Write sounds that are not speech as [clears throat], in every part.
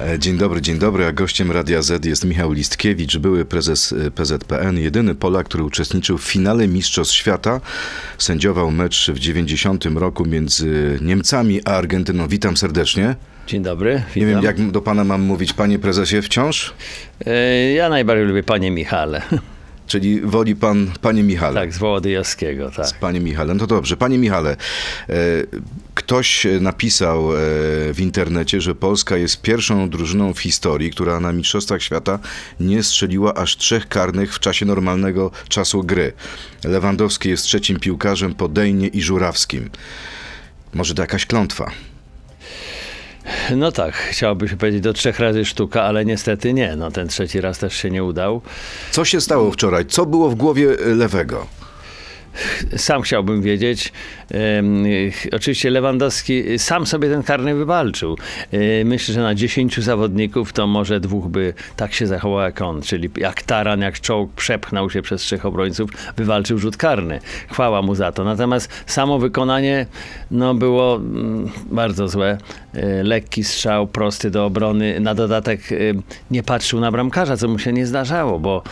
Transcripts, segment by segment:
E, Dzień dobry, dzień dobry. A gościem Radia Z jest Michał Listkiewicz, były prezes e, PZPN, jedyny Polak, który uczestniczył w finale Mistrzostw Świata. Sędziował mecz w 90 roku między Niemcami a Argentyną. Witam serdecznie. Dzień dobry. Nie Witam. wiem, jak do pana mam mówić, panie prezesie, wciąż? E, Ja najbardziej lubię panie Michale. Czyli woli pan panie Michale? Tak, z Wołodyjowskiego, tak. Panie Michale, no to dobrze. Panie Michale, e, ktoś napisał e, w internecie, że Polska jest pierwszą drużyną w historii, która na Mistrzostwach Świata nie strzeliła aż trzech karnych w czasie normalnego czasu gry. Lewandowski jest trzecim piłkarzem po Dejnie i Żurawskim. Może to jakaś klątwa? No tak, chciałoby się powiedzieć do trzech razy sztuka, ale niestety nie. No ten trzeci raz też się nie udał. Co się stało wczoraj? Co było w głowie lewego? Sam chciałbym wiedzieć. Oczywiście Lewandowski sam sobie ten karny wywalczył. E, Myślę, że na 10 zawodników to może dwóch by tak się zachował jak on, czyli jak taran, jak czołg przepchnął się przez trzech obrońców, wywalczył rzut karny. Chwała mu za to. Natomiast samo wykonanie no, było mm, bardzo złe. E, Lekki strzał, prosty do obrony. Na dodatek e, nie patrzył na bramkarza, co mu się nie zdarzało, bo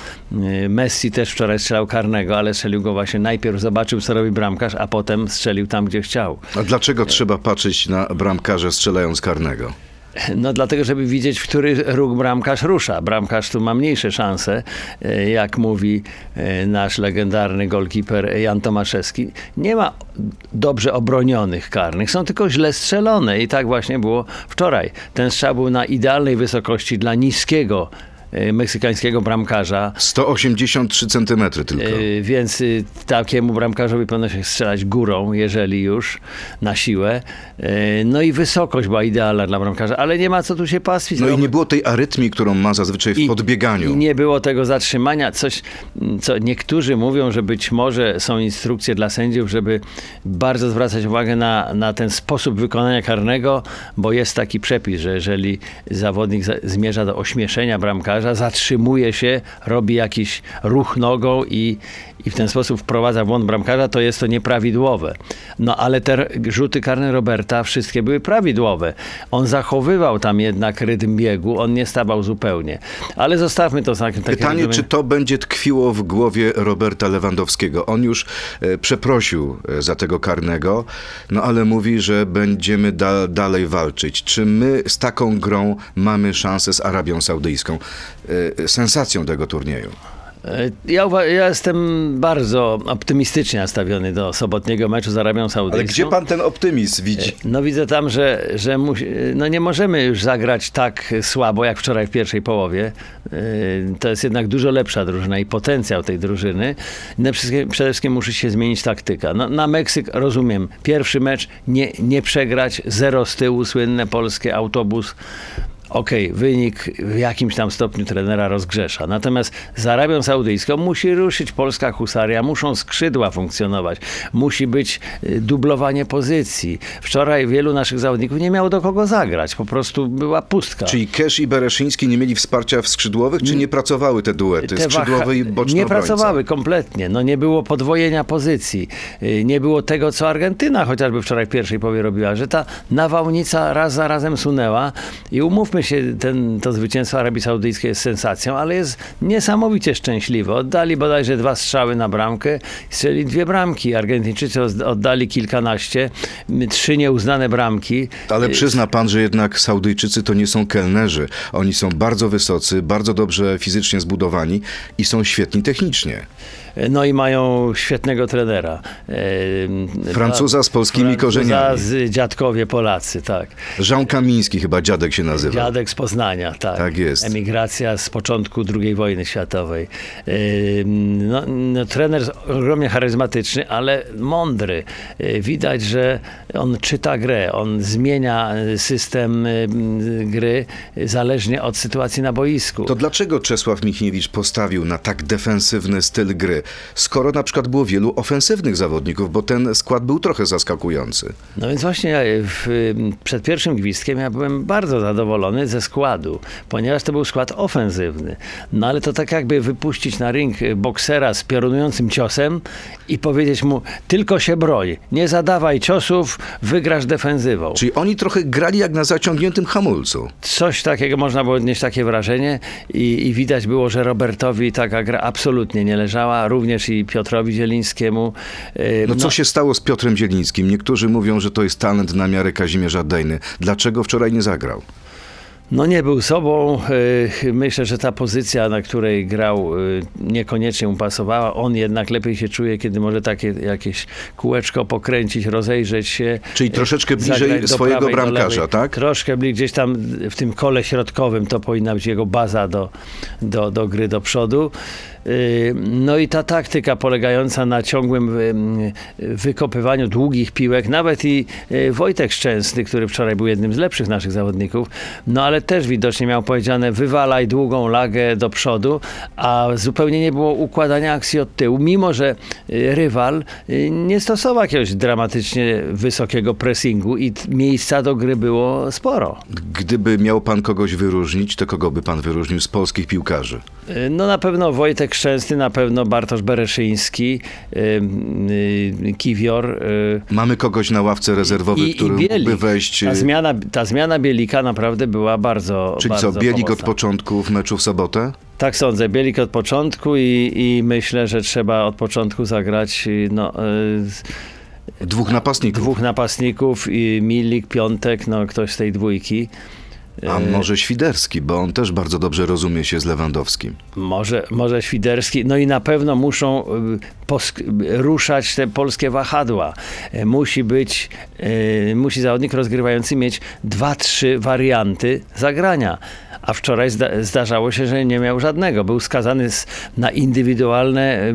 Messi też wczoraj strzelał karnego, ale strzelił go właśnie najpierw zobaczył, co robi bramkarz, a potem strzelił tam, gdzie chciał. A dlaczego trzeba patrzeć na bramkarza strzelając karnego? No dlatego, żeby widzieć, w który róg bramkarz rusza. Bramkarz tu ma mniejsze szanse, e, jak mówi e, nasz legendarny golkiper Jan Tomaszewski. Nie ma dobrze obronionych karnych, są tylko źle strzelone i tak właśnie było wczoraj. Ten strzał był na idealnej wysokości dla niskiego meksykańskiego bramkarza. 183 centymetry tylko. E, Więc y, takiemu bramkarzowi powinno się strzelać górą, jeżeli już, na siłę. No i wysokość była idealna dla bramkarza, ale nie ma co tu się pastwić. No i nie było tej arytmii, którą ma zazwyczaj w I- podbieganiu. I nie było tego zatrzymania. Coś, m, co niektórzy mówią, że być może są instrukcje dla sędziów, żeby bardzo zwracać uwagę na, na ten sposób wykonania karnego, bo jest taki przepis, że jeżeli zawodnik za, zmierza do ośmieszenia bramkarza, zatrzymuje się, robi jakiś ruch nogą i, i w ten sposób wprowadza błąd bramkarza, to jest to nieprawidłowe. No ale te rzuty karne Roberta wszystkie były prawidłowe. On zachowywał tam jednak rytm biegu, on nie stawał zupełnie. Ale zostawmy to tak. takie Pytanie, rozumienie. czy to będzie tkwiło w głowie Roberta Lewandowskiego? On już e, przeprosił e, za tego karnego, no ale mówi, że będziemy da, dalej walczyć. Czy my z taką grą mamy szansę z Arabią Saudyjską? E, sensacją tego turnieju. E, Ja, ja jestem bardzo optymistycznie nastawiony do sobotniego meczu z Arabią Saudyjską. Ale gdzie pan ten optymizm widzi? No widzę tam, że, że musi, no nie możemy już zagrać tak słabo jak wczoraj w pierwszej połowie. Yy, To jest jednak dużo lepsza drużyna i potencjał tej drużyny. No Przede wszystkim musi się zmienić taktyka. No, na Meksyk rozumiem. Pierwszy mecz nie, nie przegrać, zero z tyłu, słynne polskie autobus. Okej, wynik w jakimś tam stopniu trenera rozgrzesza. Natomiast z Arabią Saudyjską musi ruszyć polska husaria, muszą skrzydła funkcjonować, musi być y, dublowanie pozycji. Wczoraj wielu naszych zawodników nie miało do kogo zagrać, po prostu była pustka. Czyli Kesz i Bereszyński nie mieli wsparcia w skrzydłowych, czy nie pracowały te duety? Te Skrzydłowy i boczny Nie pracowały kompletnie. No nie było podwojenia pozycji. Y, Nie było tego, co Argentyna chociażby wczoraj w pierwszej połowie robiła, że ta nawałnica raz za razem sunęła i umówmy się, ten, to zwycięstwo Arabii Saudyjskiej jest sensacją, ale jest niesamowicie szczęśliwe. Oddali bodajże dwa strzały na bramkę, strzeli dwie bramki. Argentyńczycy odd- oddali kilkanaście, trzy nieuznane bramki. Ale przyzna pan, że jednak Saudyjczycy to nie są kelnerzy. Oni są bardzo wysocy, bardzo dobrze fizycznie zbudowani i są świetni technicznie. No i mają świetnego trenera. E, Francuza z polskimi korzeniami. z dziadkowie Polacy, tak. Jean Kamiński chyba dziadek się nazywa. Dziadek z Poznania, tak. Tak jest. Emigracja z początku II wojny światowej. E, No, no, trener ogromnie charyzmatyczny, ale mądry. E, Widać, że on czyta grę, on zmienia system gry zależnie od sytuacji na boisku. To dlaczego Czesław Michniewicz postawił na tak defensywny styl gry? Skoro na przykład było wielu ofensywnych zawodników, bo ten skład był trochę zaskakujący. No więc właśnie ja w, przed pierwszym gwizdkiem ja byłem bardzo zadowolony ze składu, ponieważ to był skład ofensywny. No ale to tak jakby wypuścić na ring boksera z piorunującym ciosem i powiedzieć mu tylko się broń, nie zadawaj ciosów, wygrasz defensywą. Czyli oni trochę grali jak na zaciągniętym hamulcu. Coś takiego można było odnieść takie wrażenie i, i widać było, że Robertowi taka gra absolutnie nie leżała, również i Piotrowi Zielińskiemu. Yy, No co się stało z Piotrem Zielińskim? Niektórzy mówią, że to jest talent na miarę Kazimierza Dejny. Dlaczego wczoraj nie zagrał? No nie był sobą. Yy, Myślę, że ta pozycja, na której grał, yy, niekoniecznie mu pasowała. On jednak lepiej się czuje, kiedy może takie jakieś kółeczko pokręcić, rozejrzeć się. Czyli troszeczkę bliżej swojego prawej, bramkarza, tak? Troszkę bliżej, gdzieś tam w tym kole środkowym to powinna być jego baza do, do, do gry do przodu. Yy, No i ta taktyka polegająca na ciągłym yy, wykopywaniu długich piłek, nawet i yy, Wojtek Szczęsny, który wczoraj był jednym z lepszych naszych zawodników, no ale też widocznie miał powiedziane wywalaj długą lagę do przodu, a zupełnie nie było układania akcji od tyłu, mimo że yy, rywal yy, nie stosował jakiegoś dramatycznie wysokiego pressingu i miejsca do gry było sporo. Gdyby miał pan kogoś wyróżnić, to kogo by pan wyróżnił z polskich piłkarzy? Y, No na pewno Wojtek Szczęsny, na pewno Bartosz Bereszyński, y, y, Kiwior. y, Mamy kogoś na ławce rezerwowej, i, który i Bielik. mógłby wejść... Ta zmiana, ta zmiana Bielika naprawdę była bardzo Czyli bardzo co, Bielik od pomocna. początku w meczu w sobotę? Tak sądzę, Bielik od początku i, i myślę, że trzeba od początku zagrać y, no, y, Dwóch napastników. dwóch napastników i Milik, Piątek, no ktoś z tej dwójki. A może Świderski, bo on też bardzo dobrze rozumie się z Lewandowskim. Może, może Świderski, no i na pewno muszą y, ruszać te polskie wahadła. Y, Musi być, y, musi zawodnik rozgrywający mieć dwa, trzy warianty zagrania. A wczoraj zda- zdarzało się, że nie miał żadnego. Był skazany na indywidualne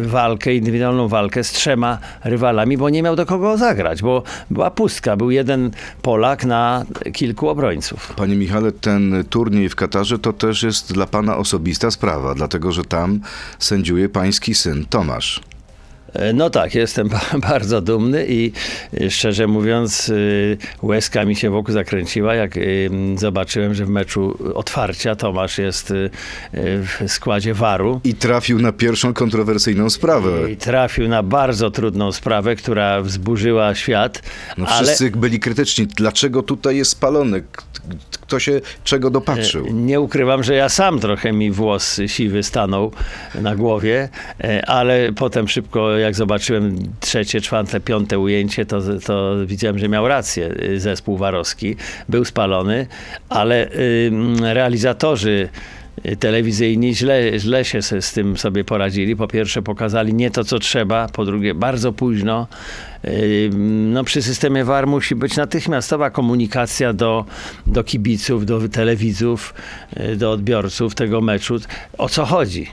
walkę, indywidualną walkę z trzema rywalami, bo nie miał do kogo zagrać, bo była pustka. Był jeden Polak na kilku obrońców. Panie Michale, ten turniej w Katarze to też jest dla pana osobista sprawa, dlatego że tam sędziuje pański syn Tomasz. E, No tak, jestem [laughs] ba- bardzo dumny i y, szczerze mówiąc, y, łezka mi się wokół zakręciła, jak zobaczyłem, że w meczu otwarcia Tomasz jest w składzie waru. I trafił na pierwszą kontrowersyjną sprawę. I trafił na bardzo trudną sprawę, która wzburzyła świat. No ale wszyscy byli krytyczni. Dlaczego tutaj jest spalony? Kto się czego dopatrzył? Nie ukrywam, że ja sam trochę mi włos siwy stanął na głowie, e, ale potem szybko, jak zobaczyłem trzecie, czwarte, piąte ujęcie, to, to widziałem, że miał rację y, zespół Warowski. Był spalony, ale realizatorzy telewizyjni źle, źle się z tym sobie poradzili. Po pierwsze pokazali nie to, co trzeba, po drugie bardzo późno. No, przy systemie VAR musi być natychmiastowa komunikacja do, do kibiców, do telewidzów, y, do odbiorców tego meczu. O co chodzi?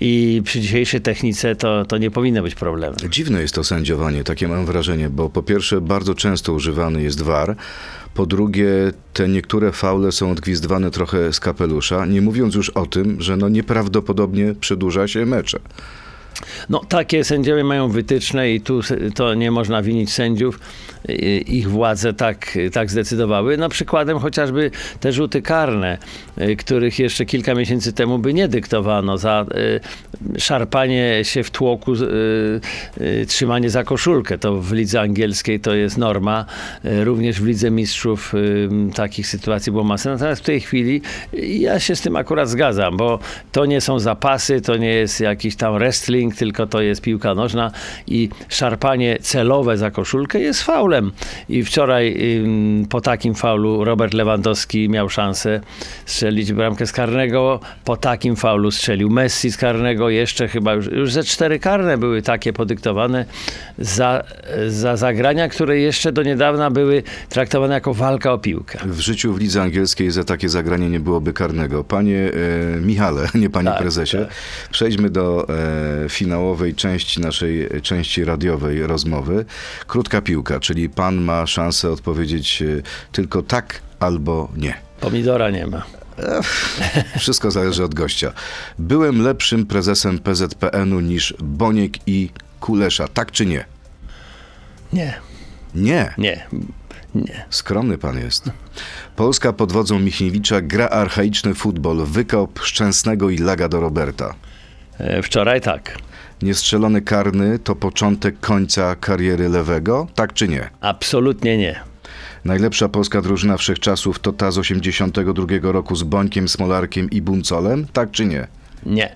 I przy dzisiejszej technice to, to nie powinno być problemem. Dziwne jest to sędziowanie, takie mam wrażenie, bo po pierwsze bardzo często używany jest VAR, po drugie te niektóre faule są odgwizdywane trochę z kapelusza, nie mówiąc już o tym, że no nieprawdopodobnie przedłuża się mecze. No, takie sędziowie mają wytyczne i tu to nie można winić sędziów. Ich władze tak, tak zdecydowały. No, przykładem chociażby te rzuty karne, y, których jeszcze kilka miesięcy temu by nie dyktowano za y, szarpanie się w tłoku, y, trzymanie za koszulkę. To w lidze angielskiej to jest norma. Również w lidze mistrzów takich sytuacji było masę. Natomiast w tej chwili ja się z tym akurat zgadzam, bo to nie są zapasy, to nie jest jakiś tam wrestling, tylko to jest piłka nożna i szarpanie celowe za koszulkę jest faulem. I wczoraj po takim faulu Robert Lewandowski miał szansę strzelić bramkę z karnego. Po takim faulu strzelił Messi z karnego. Jeszcze chyba już, już ze cztery karne były takie podyktowane za, za zagrania, które jeszcze do niedawna były traktowane jako walka o piłkę. W życiu w lidze angielskiej za takie zagranie nie byłoby karnego. Panie e, Michale, [laughs] nie panie Tak, prezesie, tak. przejdźmy do e, finałowej części naszej e, części radiowej rozmowy. Krótka piłka, czyli pan ma szansę odpowiedzieć e, tylko tak albo nie. Pomidora nie ma. Wszystko zależy od gościa. Byłem lepszym prezesem PZPN-u niż Boniek i Kulesza, tak czy nie? Nie, Nie. nie, nie. Skromny pan jest. Polska pod wodzą Michniewicza gra archaiczny futbol, wykop Szczęsnego i laga do Roberta. E, Wczoraj tak. Niestrzelony karny to początek końca kariery lewego, tak czy nie? Absolutnie nie. Najlepsza polska drużyna wszechczasów to ta z 82 roku z Bońkiem, Smolarkiem i Buncolem, tak czy nie? Nie.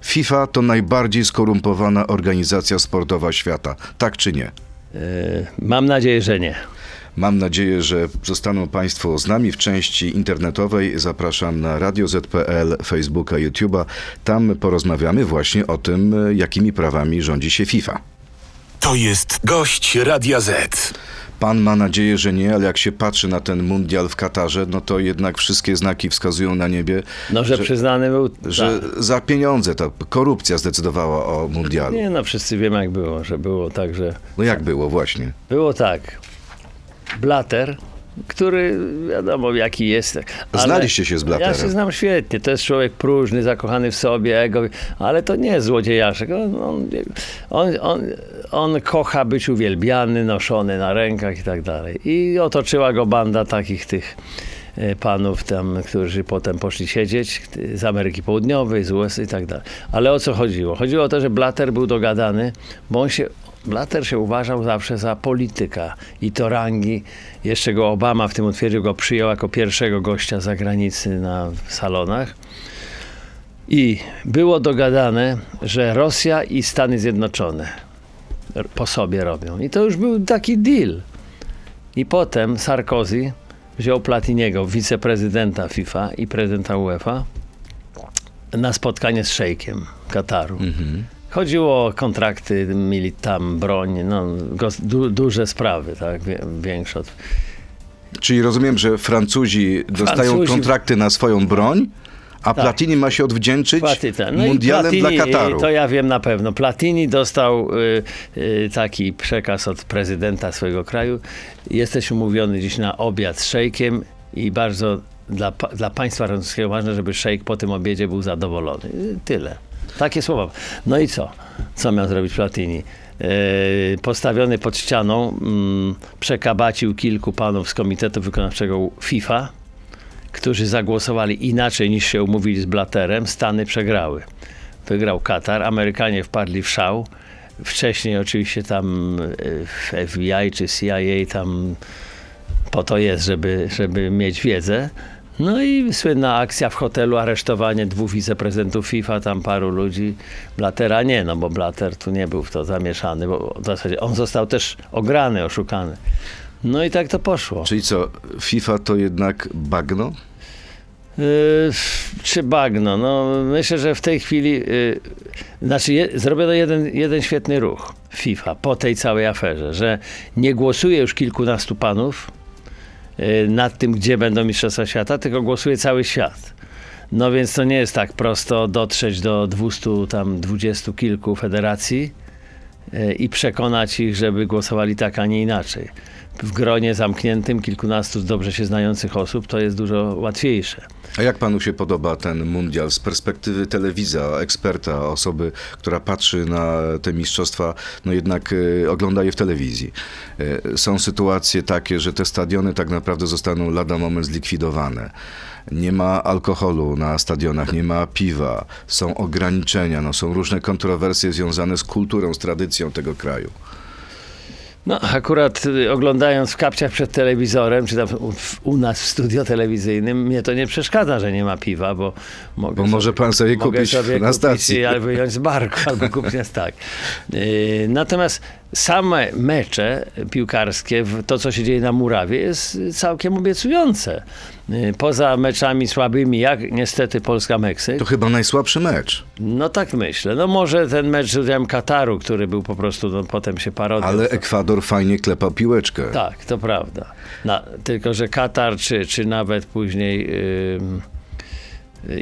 FIFA to najbardziej skorumpowana organizacja sportowa świata, tak czy nie? E, Mam nadzieję, że nie. Mam nadzieję, że zostaną Państwo z nami w części internetowej. Zapraszam na Radio ZPL, Facebooka, YouTube'a. Tam porozmawiamy właśnie o tym, jakimi prawami rządzi się FIFA. To jest gość Radia Z. Pan ma nadzieję, że nie, ale jak się patrzy na ten mundial w Katarze, no to jednak wszystkie znaki wskazują na niebie, No, że, Że- przyznany był. że tak. za pieniądze ta korupcja zdecydowała o mundialu. Nie, no wszyscy wiemy jak było, że było tak, że No jak było właśnie? było tak. Blater, który wiadomo jaki jest. ale Znaliście się z Blatterem. Ja się znam świetnie. To jest człowiek próżny, zakochany w sobie, ego, ale to nie jest złodziejaszek. On, on, on, on, on kocha być uwielbiany, noszony na rękach i tak dalej. I otoczyła go banda takich tych e, panów tam, którzy potem poszli siedzieć z Ameryki Południowej, z USA i tak dalej. Ale o co chodziło? Chodziło o to, że Blatter był dogadany, bo on się Blatter się uważał zawsze za polityka i to rangi. Jeszcze go Obama w tym utwierdził, go przyjął jako pierwszego gościa zagranicy na salonach. I było dogadane, że Rosja i Stany Zjednoczone po sobie robią. I to już był taki deal. I potem Sarkozy wziął Platiniego, wiceprezydenta FIFA i prezydenta UEFA, na spotkanie z szejkiem Kataru. Chodziło o kontrakty, mieli tam broń, no, du, duże sprawy, tak, większe od... Czyli rozumiem, że Francuzi dostają Francuzi- kontrakty na swoją broń, a Platini ma się odwdzięczyć Platini, no mundialem Platini, dla Kataru. To ja wiem na pewno. Platini dostał y, y, taki przekaz od prezydenta swojego kraju. Jesteś umówiony dziś na obiad z szejkiem i bardzo dla, dla państwa francuskiego ważne, żeby szejk po tym obiedzie był zadowolony. Tyle. Takie słowa. No i co? Co miał zrobić Platini? Y, postawiony pod ścianą mm, przekabacił kilku panów z Komitetu Wykonawczego FIFA, którzy zagłosowali inaczej niż się umówili z Blatterem, Stany przegrały. Wygrał Katar, Amerykanie wpadli w szał. Wcześniej oczywiście tam y, FBI czy CIA tam po to jest, żeby, żeby mieć wiedzę. No i słynna akcja w hotelu, aresztowanie dwóch wiceprezydentów FIFA, tam paru ludzi. Blattera nie, no bo Blatter tu nie był w to zamieszany, bo w zasadzie on został też ograny, oszukany. No i tak to poszło. Czyli co, FIFA to jednak bagno? Yy, czy bagno? No, myślę, że w tej chwili yy, znaczy je, zrobiono jeden, jeden świetny ruch FIFA po tej całej aferze, że nie głosuje już kilkunastu panów nad tym, gdzie będą Mistrzostwa Świata, tylko głosuje cały świat. No więc to nie jest tak prosto dotrzeć do 200 tam dwudziestu kilku federacji yy, i przekonać ich, żeby głosowali tak, a nie inaczej. W gronie zamkniętym kilkunastu dobrze się znających osób to jest dużo łatwiejsze. A jak panu się podoba ten mundial z perspektywy telewidza, eksperta, osoby, która patrzy na te mistrzostwa, no jednak y, ogląda je w telewizji? Y, są sytuacje takie, że te stadiony tak naprawdę zostaną lada moment zlikwidowane. Nie ma alkoholu na stadionach, nie ma piwa, są ograniczenia, no, są różne kontrowersje związane z kulturą, z tradycją tego kraju. No, akurat y, oglądając w kapciach przed telewizorem, czy tam u, w- u nas w studio telewizyjnym, mnie to nie przeszkadza, że nie ma piwa, bo mogę Bo może pan sobie kupić sobie na kupić stacji. albo wyjąć z barku, albo kupić tak. [laughs] Natomiast same mecze piłkarskie, to co się dzieje na murawie jest całkiem obiecujące. Yy, Poza meczami słabymi, jak niestety Polska-Meksyk, To chyba najsłabszy mecz, no tak myślę. No może ten mecz z udziałem Kataru, który był po prostu, no, potem się parodią. ale Ekwador fajnie klepał piłeczkę. Tak, to prawda. Na, tylko, że Katar, czy, czy nawet później ym,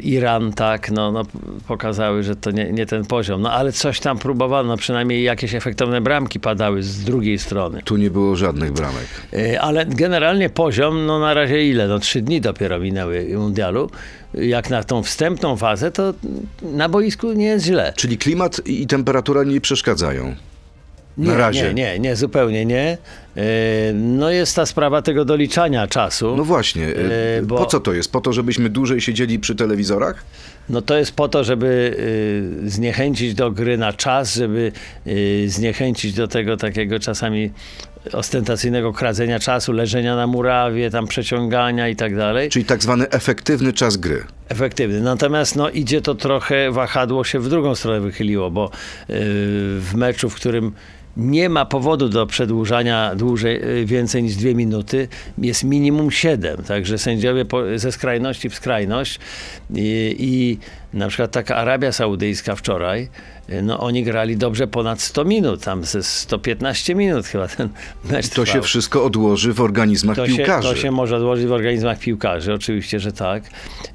Iran, tak, no, no pokazały, że to nie, nie ten poziom. No ale coś tam próbowano, no, przynajmniej jakieś efektowne bramki padały z drugiej strony. Tu nie było żadnych bramek. Y, Ale generalnie poziom, no na razie ile? No trzy dni dopiero minęły mundialu. Jak na tą wstępną fazę, to na boisku nie jest źle. Czyli klimat i temperatura nie przeszkadzają. Nie, Na razie. Nie, nie, nie, zupełnie nie. Y, No jest ta sprawa tego doliczania czasu. No właśnie, E, bo- po co to jest? Po to, żebyśmy dłużej siedzieli przy telewizorach? No to jest po to, żeby zniechęcić do gry na czas, żeby zniechęcić do tego takiego czasami ostentacyjnego kradzenia czasu, leżenia na murawie, tam przeciągania i tak dalej. Czyli tak zwany efektywny czas gry. Efektywny. Natomiast no, idzie to trochę, wahadło się w drugą stronę wychyliło, bo w meczu, w którym nie ma powodu do przedłużania dłużej, y, więcej niż dwie minuty, jest minimum siedem. Także sędziowie po, ze skrajności w skrajność i, i na przykład taka Arabia Saudyjska wczoraj, y, no oni grali dobrze ponad 100 minut, tam ze 115 minut chyba ten mecz To się wszystko odłoży w organizmach To się, piłkarzy. to się może odłożyć w organizmach piłkarzy, oczywiście, że tak.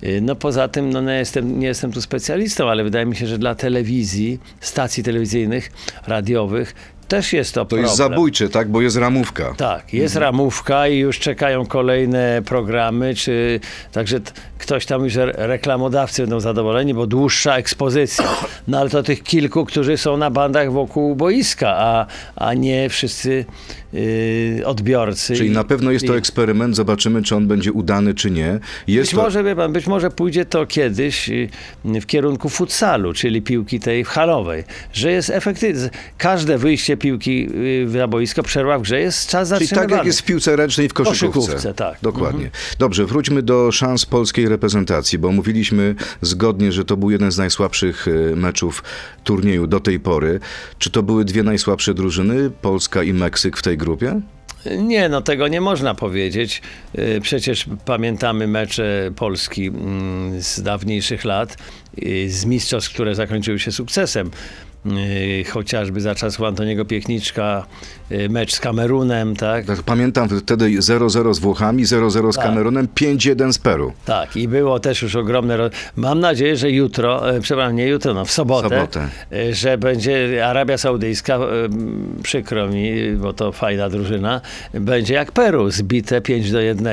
Y, No poza tym, no nie jestem, nie jestem tu specjalistą, ale wydaje mi się, że dla telewizji, stacji telewizyjnych, radiowych też jest to, To problem. jest zabójcze, tak? Bo jest ramówka. Tak, jest ramówka i już czekają kolejne programy, czy także ktoś tam już re- reklamodawcy będą zadowoleni, bo dłuższa ekspozycja. [clears throat] No ale to tych kilku, którzy są na bandach wokół boiska, a, a nie wszyscy yy, odbiorcy. Czyli I- na pewno jest to eksperyment, zobaczymy, czy on będzie udany, czy nie. Jest być to... może, wie pan, być może pójdzie to kiedyś y, w kierunku futsalu, czyli piłki tej halowej, że jest efektywne. Każde wyjście piłki y, na boisko, przerwa w grze jest czas Czyli zatrzymywany. tak jak jest w piłce ręcznej w koszykówce. koszykówce, tak. Dokładnie. Dobrze, wróćmy do szans polskiej reprezentacji, bo mówiliśmy zgodnie, że to był jeden z najsłabszych e, meczów turnieju do tej pory. Czy to były dwie najsłabsze drużyny, Polska i Meksyk w tej grupie? Nie, no tego nie można powiedzieć. Y, Przecież pamiętamy mecze Polski mm, z dawniejszych lat, y, z mistrzostw, które zakończyły się sukcesem. Y, Chociażby za czasów Antoniego Piechniczka, y, mecz z Kamerunem, tak? Tak, pamiętam wtedy 0-0 z Włochami, 0-0 z Tak. Kamerunem, 5-1 z Peru. Tak, i było też już ogromne. Ro... Mam nadzieję, że jutro, e, przepraszam, nie jutro, no w sobotę, Sobotę. e, że będzie Arabia Saudyjska, e, przykro mi, bo to fajna drużyna, będzie jak Peru, zbite 5 do 1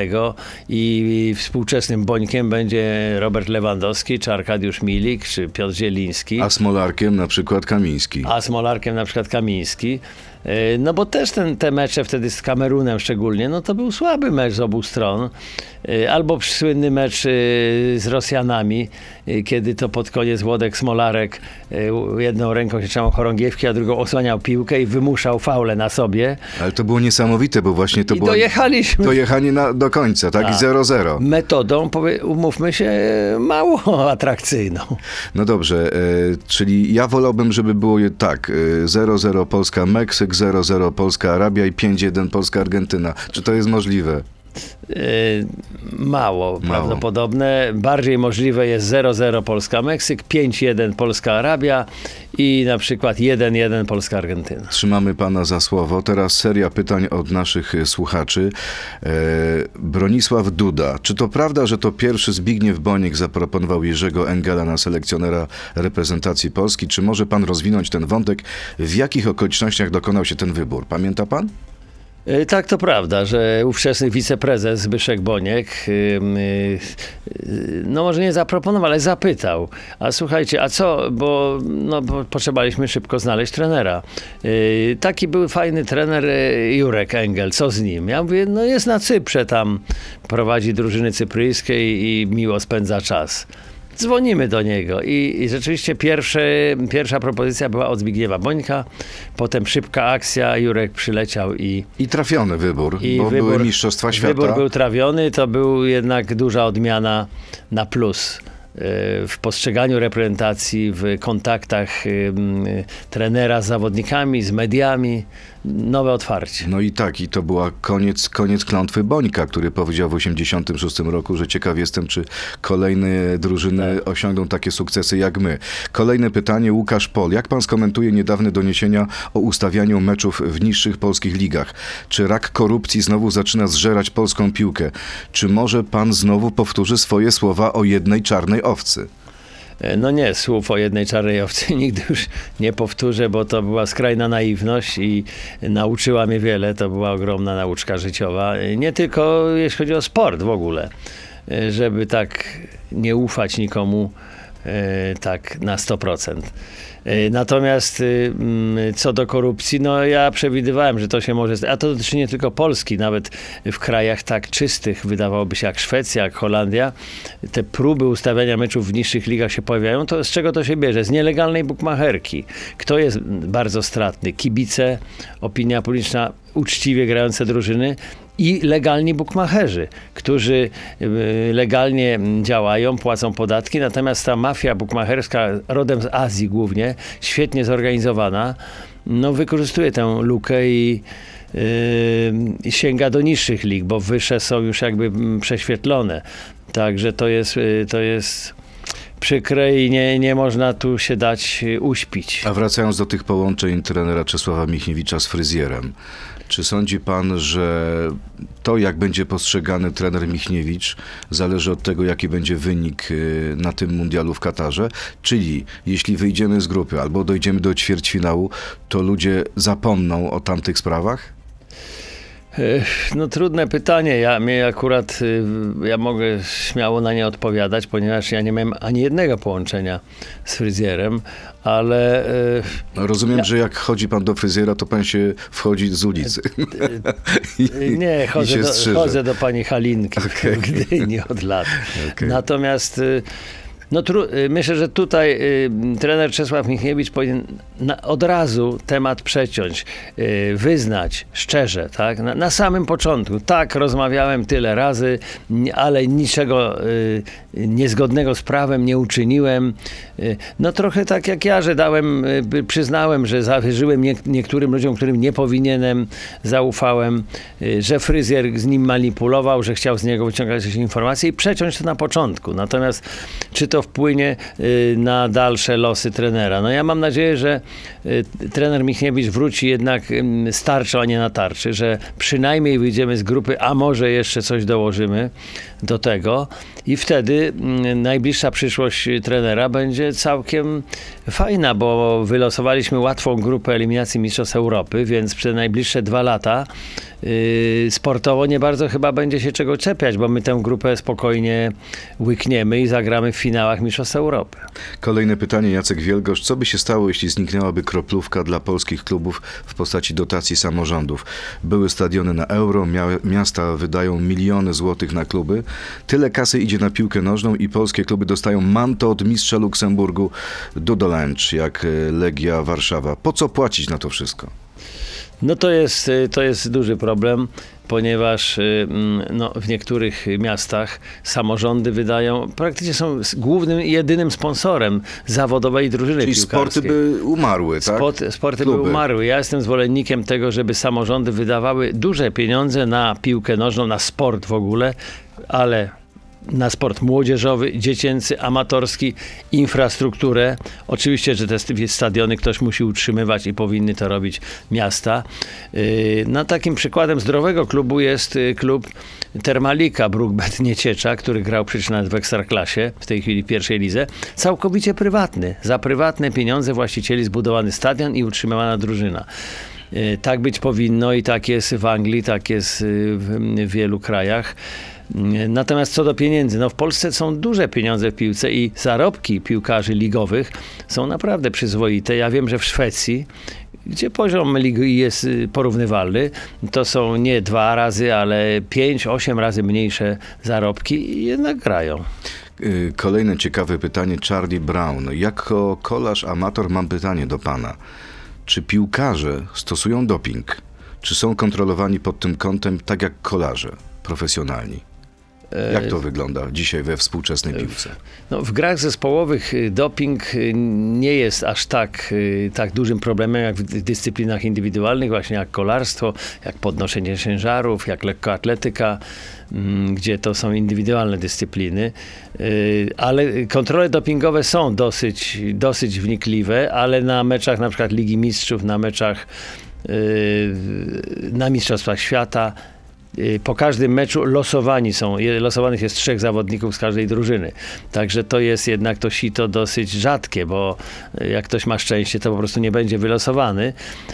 i współczesnym bońkiem będzie Robert Lewandowski, czy Arkadiusz Milik, czy Piotr Zieliński. A Smolarkiem na przykład Kamiński. A z Molarkiem na przykład Kamiński. E, No bo też ten, te mecze wtedy z Kamerunem szczególnie, no to był słaby mecz z obu stron. E, Albo słynny mecz e, z Rosjanami, kiedy to pod koniec Włodek Smolarek e, jedną ręką się trzymał chorągiewki, a drugą osłaniał piłkę i wymuszał faule na sobie. Ale to było niesamowite, bo właśnie to I było dojechaliśmy dojechanie na, do końca, tak? I 0-0. metodą, powie, umówmy się, mało [laughs] atrakcyjną. No dobrze, e, czyli ja wolałbym, żeby było tak, e, 0-0 Polska-Meksyk, 0-0 Polska-Arabia i 5-1 Polska-Argentyna. Czy to jest możliwe? Mało, prawdopodobne. Bardziej możliwe jest 0-0 Polska-Meksyk, 5-1 Polska-Arabia i na przykład 1-1 Polska-Argentyna. Trzymamy pana za słowo. Teraz seria pytań od naszych słuchaczy. E, Bronisław Duda. Czy to prawda, że to pierwszy Zbigniew Boniek zaproponował Jerzego Engela na selekcjonera reprezentacji Polski? Czy może pan rozwinąć ten wątek? W jakich okolicznościach dokonał się ten wybór? Pamięta pan? E, Tak, to prawda, że ówczesny wiceprezes Zbyszek Boniek, y, y, no może nie zaproponował, ale zapytał, a słuchajcie, a co, bo, no, bo potrzebowaliśmy szybko znaleźć trenera. Y, Taki był fajny trener Jurek Engel, co z nim? Ja mówię, no jest na Cyprze, tam prowadzi drużyny cypryjskiej i miło spędza czas. Dzwonimy do niego. I, i rzeczywiście pierwsze, pierwsza propozycja była od Zbigniewa Bońka, potem szybka akcja, Jurek przyleciał i, I trafiony wybór, i bo były Mistrzostwa Świata. Wybór był trawiony, to był jednak duża odmiana na plus w postrzeganiu reprezentacji, w kontaktach ym, trenera z zawodnikami, z mediami. Nowe otwarcie. No i tak, i to była koniec, koniec klątwy Bońka, który powiedział w 86 roku, że ciekaw jestem, czy kolejne drużyny Tak. osiągną takie sukcesy jak my. Kolejne pytanie, Łukasz Pol. Jak pan skomentuje niedawne doniesienia o ustawianiu meczów w niższych polskich ligach? Czy rak korupcji znowu zaczyna zżerać polską piłkę? Czy może pan znowu powtórzy swoje słowa o jednej czarnej owcy. E, No nie, słów o jednej czarnej owcy [laughs] nigdy już nie powtórzę, bo to była skrajna naiwność i nauczyła mnie wiele. To była ogromna nauczka życiowa. E, Nie tylko jeśli chodzi o sport w ogóle, e, żeby tak nie ufać nikomu tak na 100%. E, Natomiast y, mm, co do korupcji, no ja przewidywałem, że to się może. A to dotyczy nie tylko Polski, nawet w krajach tak czystych, wydawałoby się jak Szwecja, jak Holandia, te próby ustawiania meczów w niższych ligach się pojawiają. To z czego to się bierze? Z nielegalnej bukmacherki. Kto jest bardzo stratny? Kibice, opinia publiczna, uczciwie grające drużyny i legalni bukmacherzy, którzy y, legalnie działają, płacą podatki, natomiast ta mafia bukmacherska, rodem z Azji głównie, świetnie zorganizowana, no wykorzystuje tę lukę i yy, sięga do niższych lig, bo wyższe są już jakby prześwietlone. Także to jest, y, to jest przykre i nie, nie można tu się dać uśpić. A wracając do tych połączeń trenera Czesława Michniewicza z fryzjerem, czy sądzi pan, że to, jak będzie postrzegany trener Michniewicz, zależy od tego, jaki będzie wynik y, na tym mundialu w Katarze? Czyli jeśli wyjdziemy z grupy albo dojdziemy do ćwierćfinału, to ludzie zapomną o tamtych sprawach? No trudne pytanie. Ja mnie akurat, y, ja mogę śmiało na nie odpowiadać, ponieważ ja nie miałem ani jednego połączenia z fryzjerem, ale y, No, Rozumiem, Ja- że jak chodzi pan do fryzjera, to pan się wchodzi z ulicy. y, [laughs] nie, I chodzę do, chodzę do pani Halinki Okej. w Gdyni od lat. Okej. Natomiast y, no, y, myślę, że tutaj y, trener Czesław Michniewicz powinien od razu temat przeciąć, y, wyznać szczerze, tak? Na, na samym początku. Tak, rozmawiałem tyle razy, ale niczego niezgodnego z prawem nie uczyniłem. No trochę tak jak ja, że dałem, przyznałem, że zawierzyłem nie, niektórym ludziom, którym nie powinienem, zaufałem, że fryzjer z nim manipulował, że chciał z niego wyciągać jakieś informacje i przeciąć to na początku. Natomiast czy to wpłynie y, na dalsze losy trenera? No ja mam nadzieję, że y, trener Michniewicz wróci jednak z tarczą, a nie na tarczy, że przynajmniej wyjdziemy z grupy, a może jeszcze coś dołożymy do tego i wtedy najbliższa przyszłość trenera będzie całkiem fajna, bo wylosowaliśmy łatwą grupę eliminacji Mistrzostw Europy, więc przez najbliższe dwa lata yy, sportowo nie bardzo chyba będzie się czego czepiać, bo my tę grupę spokojnie łykniemy i zagramy w finałach Mistrzostw Europy. Kolejne pytanie, Jacek Wielgosz. Co by się stało, jeśli zniknęłaby kroplówka dla polskich klubów w postaci dotacji samorządów? Były stadiony na euro, mia- miasta wydają miliony złotych na kluby. Tyle kasy idzie na piłkę nożną i polskie kluby dostają manto od mistrza Luksemburgu Dudolencz, jak e, Legia Warszawa. Po co płacić na to wszystko? No to jest, y, to jest duży problem, ponieważ y, mm, no, w niektórych miastach samorządy wydają, praktycznie są głównym i jedynym sponsorem zawodowej drużyny Czyli piłkarskiej. sporty by umarły, tak? Sport, sporty Kluby. by umarły. Ja jestem zwolennikiem tego, żeby samorządy wydawały duże pieniądze na piłkę nożną, na sport w ogóle, ale na sport młodzieżowy, dziecięcy, amatorski, infrastrukturę. Oczywiście, że te st- stadiony ktoś musi utrzymywać i powinny to robić miasta. Yy, No takim przykładem zdrowego klubu jest y, klub Termalika Brookbet Nieciecza, który grał przecież nawet w Ekstraklasie, w tej chwili w pierwszej lidze. Całkowicie prywatny. Za prywatne pieniądze właścicieli zbudowany stadion i utrzymywana drużyna. Y, Tak być powinno i tak jest w Anglii, tak jest y, w wielu krajach. Natomiast co do pieniędzy, no w Polsce są duże pieniądze w piłce i zarobki piłkarzy ligowych są naprawdę przyzwoite. Ja wiem, że w Szwecji, gdzie poziom ligi jest y, porównywalny, to są nie dwa razy, ale pięć, osiem razy mniejsze zarobki i jednak grają. Y, Kolejne ciekawe pytanie, Charlie Brown. Jako kolarz amator mam pytanie do pana. Czy piłkarze stosują doping? Czy są kontrolowani pod tym kątem tak jak kolarze profesjonalni? Jak to wygląda dzisiaj we współczesnej piłce? No, w grach zespołowych y, doping y, nie jest aż tak, y, tak dużym problemem jak w dy- dyscyplinach indywidualnych, właśnie jak kolarstwo, jak podnoszenie ciężarów, jak lekkoatletyka, mm, gdzie to są indywidualne dyscypliny. Ale kontrole dopingowe są dosyć, dosyć wnikliwe, ale na meczach na przykład Ligi Mistrzów, na meczach na Mistrzostwach Świata po każdym meczu losowani są, losowanych jest trzech zawodników z każdej drużyny. Także to jest jednak to sito dosyć rzadkie, bo y, jak ktoś ma szczęście, to po prostu nie będzie wylosowany.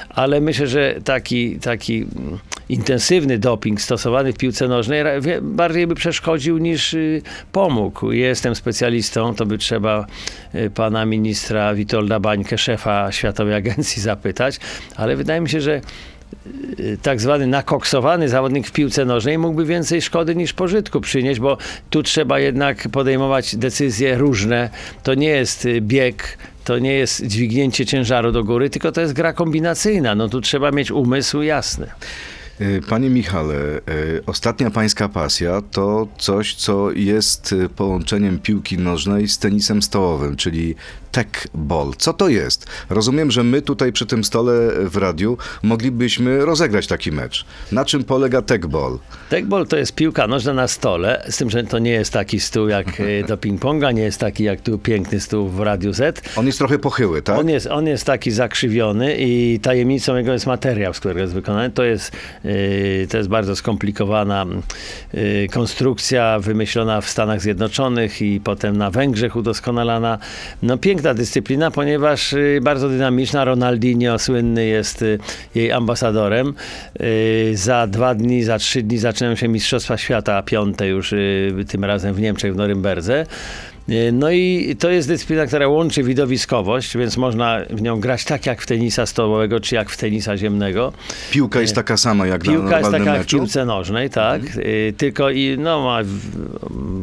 Ale myślę, że taki, taki mm, intensywny doping stosowany w piłce nożnej bardziej by przeszkodził niż y, pomógł. Jestem specjalistą, to by trzeba y, pana ministra Witolda Bańkę, szefa Światowej Agencji zapytać, ale wydaje mi się, że y, tak zwany nakoksowany zawodnik w piłce nożnej mógłby więcej szkody niż pożytku przynieść, bo tu trzeba jednak podejmować decyzje różne. To nie jest y, bieg, to nie jest dźwignięcie ciężaru do góry, tylko to jest gra kombinacyjna. No tu trzeba mieć umysł jasny. Y, Panie Michale, y, ostatnia pańska pasja to coś, co jest y, połączeniem piłki nożnej z tenisem stołowym, czyli tech-ball. Co to jest? Rozumiem, że my tutaj przy tym stole w radiu moglibyśmy rozegrać taki mecz. Na czym polega tech-ball? Tekball to jest piłka nożna na stole, z tym, że to nie jest taki stół jak [laughs] do ping-ponga, nie jest taki jak tu piękny stół w Radiu Z. On jest trochę pochyły, tak? On jest, on jest taki zakrzywiony i tajemnicą jego jest materiał, z którego jest wykonany. To jest, to jest bardzo skomplikowana yy, konstrukcja wymyślona w Stanach Zjednoczonych i potem na Węgrzech udoskonalana. No piękna dyscyplina, ponieważ yy, bardzo dynamiczna. Ronaldinho słynny jest jej ambasadorem. Za dwa dni, za trzy dni zaczynają się Mistrzostwa Świata, piąte już tym razem w Niemczech, w Norymberdze. No i to jest dyscyplina, która łączy widowiskowość, więc można w nią grać tak jak w tenisa stołowego, czy jak w tenisa ziemnego. Piłka jest taka sama jak na Piłka jest taka jak w meczu? piłce nożnej, tak, y, tylko i no, ma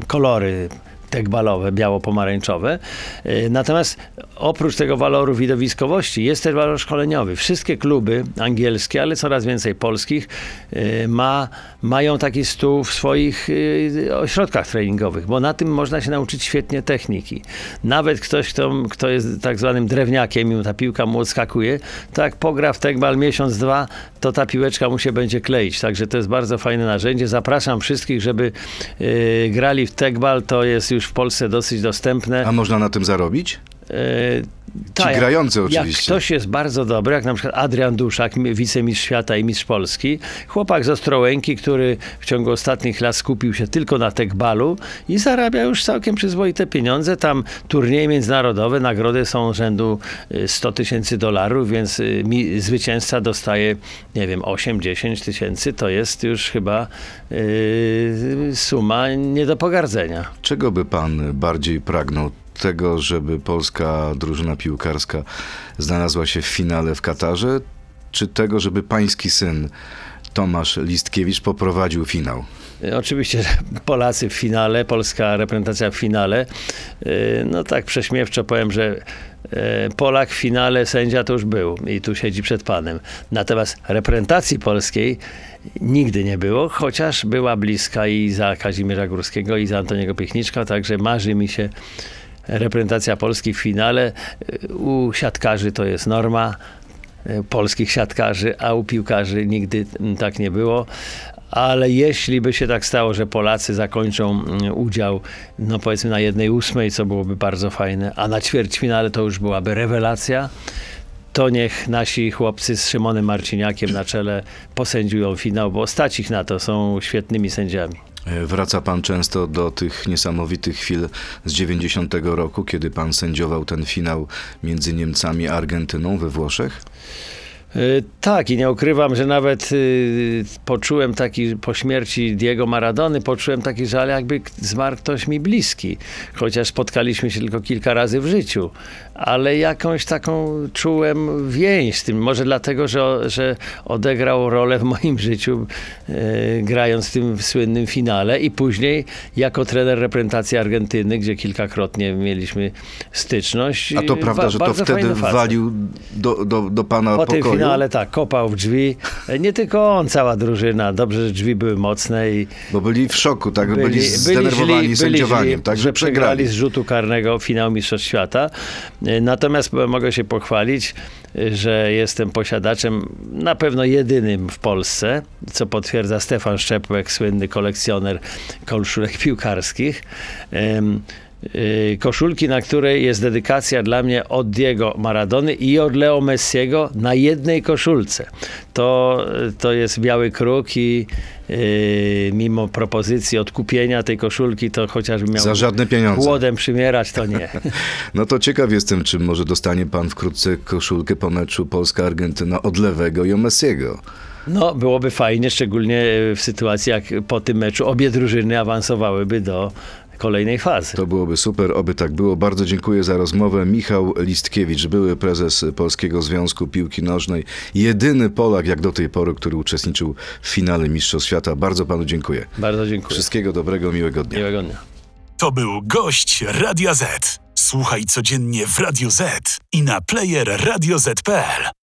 kolory tekbalowe, biało-pomarańczowe. Y, Natomiast oprócz tego waloru widowiskowości jest też walor szkoleniowy. Wszystkie kluby angielskie, ale coraz więcej polskich y, ma, mają taki stół w swoich y, ośrodkach treningowych, bo na tym można się nauczyć świetnie techniki. Nawet ktoś, kto, kto jest tak zwanym drewniakiem i ta piłka mu odskakuje, to jak pogra w tekbal miesiąc, dwa, to ta piłeczka mu się będzie kleić. Także to jest bardzo fajne narzędzie. Zapraszam wszystkich, żeby grali w tekbal. To jest już w Polsce dosyć dostępne. A można na tym zarobić? E, Ci tak, jak- grający Jak oczywiście. ktoś jest bardzo dobry, jak na przykład Adrian Duszak, mi- wicemistrz świata i mistrz Polski, chłopak z Ostrołęki, który w ciągu ostatnich lat skupił się tylko na tekbalu i zarabia już całkiem przyzwoite pieniądze. Tam turnieje międzynarodowe, nagrody są rzędu y, 100 tysięcy dolarów, więc y, mi, zwycięzca dostaje, nie wiem, 8-10 tysięcy. To jest już chyba y, suma nie do pogardzenia. Czego by pan bardziej pragnął? Tego, żeby polska drużyna piłkarska znalazła się w finale w Katarze, czy tego, żeby pański syn Tomasz Listkiewicz poprowadził finał? E, Oczywiście Polacy w finale, polska reprezentacja w finale. E, No tak prześmiewczo powiem, że e, Polak w finale sędzia to już był i tu siedzi przed panem. Natomiast reprezentacji polskiej nigdy nie było, chociaż była bliska i za Kazimierza Górskiego i za Antoniego Piechniczka, także marzy mi się reprezentacja Polski w finale. U siatkarzy to jest norma polskich siatkarzy, a u piłkarzy nigdy tak nie było. Ale jeśli by się tak stało, że Polacy zakończą mm, udział, no powiedzmy na jednej ósmej, co byłoby bardzo fajne, a na ćwierćfinale to już byłaby rewelacja, to niech nasi chłopcy z Szymonem Marciniakiem na czele posędziują finał, bo stać ich na to, są świetnymi sędziami. E, Wraca pan często do tych niesamowitych chwil z 90 roku, kiedy pan sędziował ten finał między Niemcami a Argentyną we Włoszech? Y, Tak, i nie ukrywam, że nawet y, poczułem taki, po śmierci Diego Maradony, poczułem taki żal, jakby zmarł ktoś mi bliski. Chociaż spotkaliśmy się tylko kilka razy w życiu, ale jakąś taką czułem więź z tym. Może dlatego, że, że odegrał rolę w moim [laughs] życiu, y, grając w tym słynnym finale i później jako trener reprezentacji Argentyny, gdzie kilkakrotnie mieliśmy styczność. A to prawda, ba- że to wtedy walił do, do, do pana Po tym pokoju? finale tak, kopał w drzwi. Nie tylko on, cała drużyna. Dobrze, że drzwi były mocne i Bo byli w szoku, tak? Byli, zdenerwowani byli sędziowaniem, źli, tak? że przegrali z rzutu karnego finał Mistrzostw Świata. Natomiast mogę się pochwalić, że jestem posiadaczem na pewno jedynym w Polsce, co potwierdza Stefan Szczepłek, słynny kolekcjoner koszulek piłkarskich. Yy, koszulki, na której jest dedykacja dla mnie od Diego Maradony i od Leo Messiego na jednej koszulce. To, to jest biały kruk i yy, mimo propozycji odkupienia tej koszulki, to chociażby miał Za żadne pieniądze. głodem przymierać, to nie. [laughs] No to ciekaw jestem, czy może dostanie pan wkrótce koszulkę po meczu Polska-Argentyna od Lewego i Messiego. No, byłoby fajnie, szczególnie w sytuacji, jak po tym meczu obie drużyny awansowałyby do kolejnej fazy. To byłoby super, oby tak było. Bardzo dziękuję za rozmowę. Michał Listkiewicz, były prezes Polskiego Związku Piłki Nożnej, jedyny Polak jak do tej pory, który uczestniczył w finale Mistrzostw Świata. Bardzo panu dziękuję. Bardzo dziękuję. Wszystkiego dobrego, miłego dnia. Miłego dnia. To był gość Radia Z. Słuchaj codziennie w Radio Z i na player radioz.pl.